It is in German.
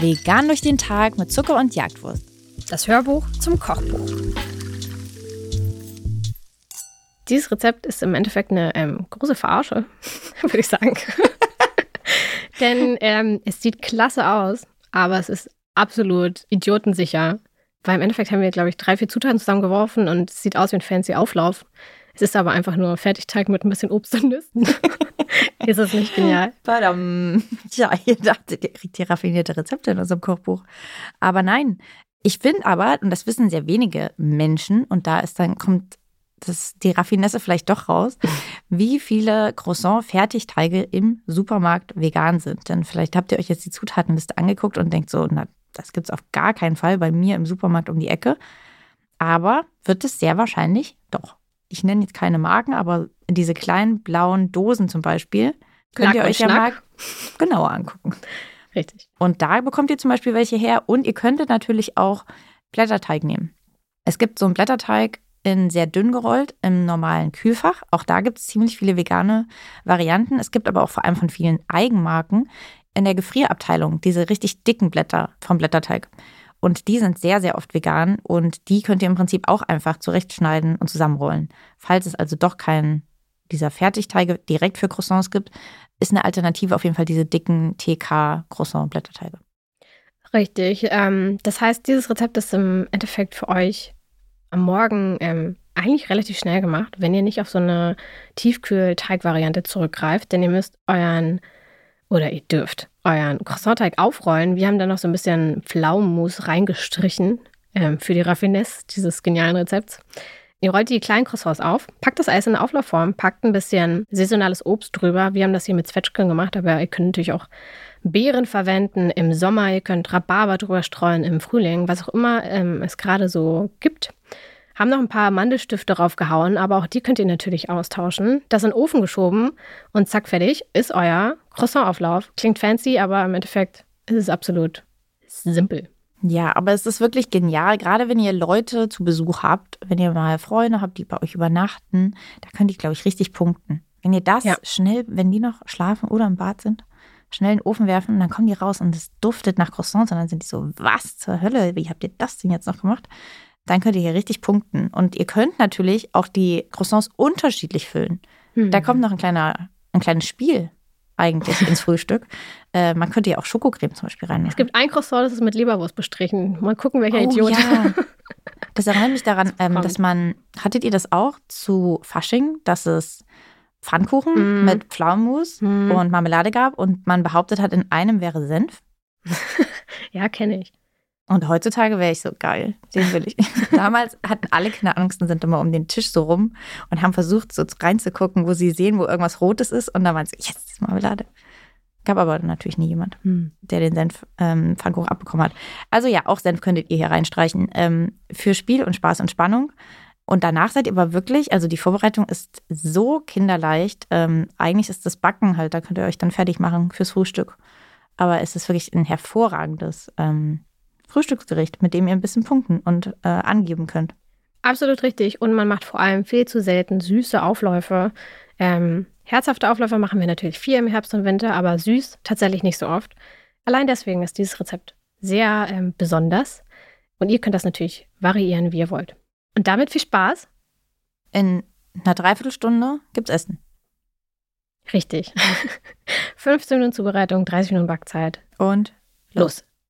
Vegan durch den Tag mit Zucker und Jagdwurst. Das Hörbuch zum Kochbuch. Dieses Rezept ist im Endeffekt eine ähm, große Verarsche, würde ich sagen. Denn ähm, es sieht klasse aus, aber es ist absolut idiotensicher. Weil im Endeffekt haben wir, glaube ich, drei, vier Zutaten zusammengeworfen und es sieht aus wie ein fancy Auflauf. Es ist aber einfach nur Fertigteig mit ein bisschen Obst und Nüssen. ist es nicht genial? Badam. Ja, ihr dachtet, ihr kriegt hier raffinierte Rezepte in unserem Kochbuch. Aber nein. Ich finde aber, und das wissen sehr wenige Menschen, und da ist dann, kommt das, die Raffinesse vielleicht doch raus, wie viele Croissant-Fertigteige im Supermarkt vegan sind. Denn vielleicht habt ihr euch jetzt die Zutatenliste angeguckt und denkt so, na, das gibt es auf gar keinen Fall bei mir im Supermarkt um die Ecke. Aber wird es sehr wahrscheinlich doch. Ich nenne jetzt keine Marken, aber diese kleinen blauen Dosen zum Beispiel könnt ihr euch ja mal genauer angucken. Richtig. Und da bekommt ihr zum Beispiel welche her. Und ihr könntet natürlich auch Blätterteig nehmen. Es gibt so einen Blätterteig in sehr dünn gerollt im normalen Kühlfach. Auch da gibt es ziemlich viele vegane Varianten. Es gibt aber auch vor allem von vielen Eigenmarken in der Gefrierabteilung diese richtig dicken Blätter vom Blätterteig. Und die sind sehr, sehr oft vegan und die könnt ihr im Prinzip auch einfach zurechtschneiden und zusammenrollen. Falls es also doch keinen dieser Fertigteige direkt für Croissants gibt, ist eine Alternative auf jeden Fall diese dicken TK-Croissant-Blätterteige. Richtig. Ähm, das heißt, dieses Rezept ist im Endeffekt für euch am Morgen ähm, eigentlich relativ schnell gemacht, wenn ihr nicht auf so eine Tiefkühl-Teig-Variante zurückgreift, denn ihr müsst euren oder ihr dürft euren Croissant-Teig aufrollen. Wir haben da noch so ein bisschen Pflaumenmus reingestrichen ähm, für die Raffinesse dieses genialen Rezepts. Ihr rollt die kleinen Croissants auf, packt das Eis in eine Auflaufform, packt ein bisschen saisonales Obst drüber. Wir haben das hier mit Zwetschgen gemacht, aber ihr könnt natürlich auch Beeren verwenden im Sommer. Ihr könnt Rhabarber drüber streuen im Frühling, was auch immer ähm, es gerade so gibt. Haben noch ein paar Mandelstifte draufgehauen, aber auch die könnt ihr natürlich austauschen. Das in den Ofen geschoben und zack, fertig ist euer Croissant-Auflauf. Klingt fancy, aber im Endeffekt ist es absolut simpel. Ja, aber es ist wirklich genial, gerade wenn ihr Leute zu Besuch habt, wenn ihr mal Freunde habt, die bei euch übernachten, da könnt ihr, glaube ich, richtig punkten. Wenn ihr das Ja. schnell, wenn die noch schlafen oder im Bad sind, schnell in den Ofen werfen und dann kommen die raus und es duftet nach Croissants und dann sind die so, was zur Hölle, wie habt ihr das denn jetzt noch gemacht? Dann könnt ihr hier richtig punkten. Und ihr könnt natürlich auch die Croissants unterschiedlich füllen. Hm. Da kommt noch ein kleiner, ein kleines Spiel eigentlich ins Frühstück. Äh, man könnte ja auch Schokocreme zum Beispiel reinmachen. Es gibt ein Croissant, das ist mit Leberwurst bestrichen. Mal gucken, welcher Oh, Idiot. ja. Das erinnert mich daran, ähm, kommt. dass man, hattet ihr das auch zu Fasching, dass es Pfannkuchen Mm. mit Pflaumenmus Mm. und Marmelade gab und man behauptet hat, in einem wäre Senf? ja, kenne ich. Und heutzutage wäre ich so geil, den will ich. Damals hatten alle keine Angst und sind immer um den Tisch so rum und haben versucht, so reinzugucken, wo sie sehen, wo irgendwas Rotes ist. Und dann waren sie, yes, das ist Marmelade. Gab aber natürlich nie jemand, der den Senf ähm, Pfannkuchen abbekommen hat. Also ja, auch Senf könntet ihr hier reinstreichen. Ähm, für Spiel und Spaß und Spannung. Und danach seid ihr aber wirklich, also die Vorbereitung ist so kinderleicht. Ähm, eigentlich ist das Backen halt, da könnt ihr euch dann fertig machen fürs Frühstück. Aber es ist wirklich ein hervorragendes ähm, Frühstücksgericht, mit dem ihr ein bisschen punkten und äh, angeben könnt. Absolut richtig. Und man macht vor allem viel zu selten süße Aufläufe. Ähm, herzhafte Aufläufe machen wir natürlich viel im Herbst und Winter, aber süß tatsächlich nicht so oft. Allein deswegen ist dieses Rezept sehr ähm, besonders. Und ihr könnt das natürlich variieren, wie ihr wollt. Und damit viel Spaß. In einer Dreiviertelstunde gibt's Essen. Richtig. 15 Minuten Zubereitung, 30 Minuten Backzeit. Und Los.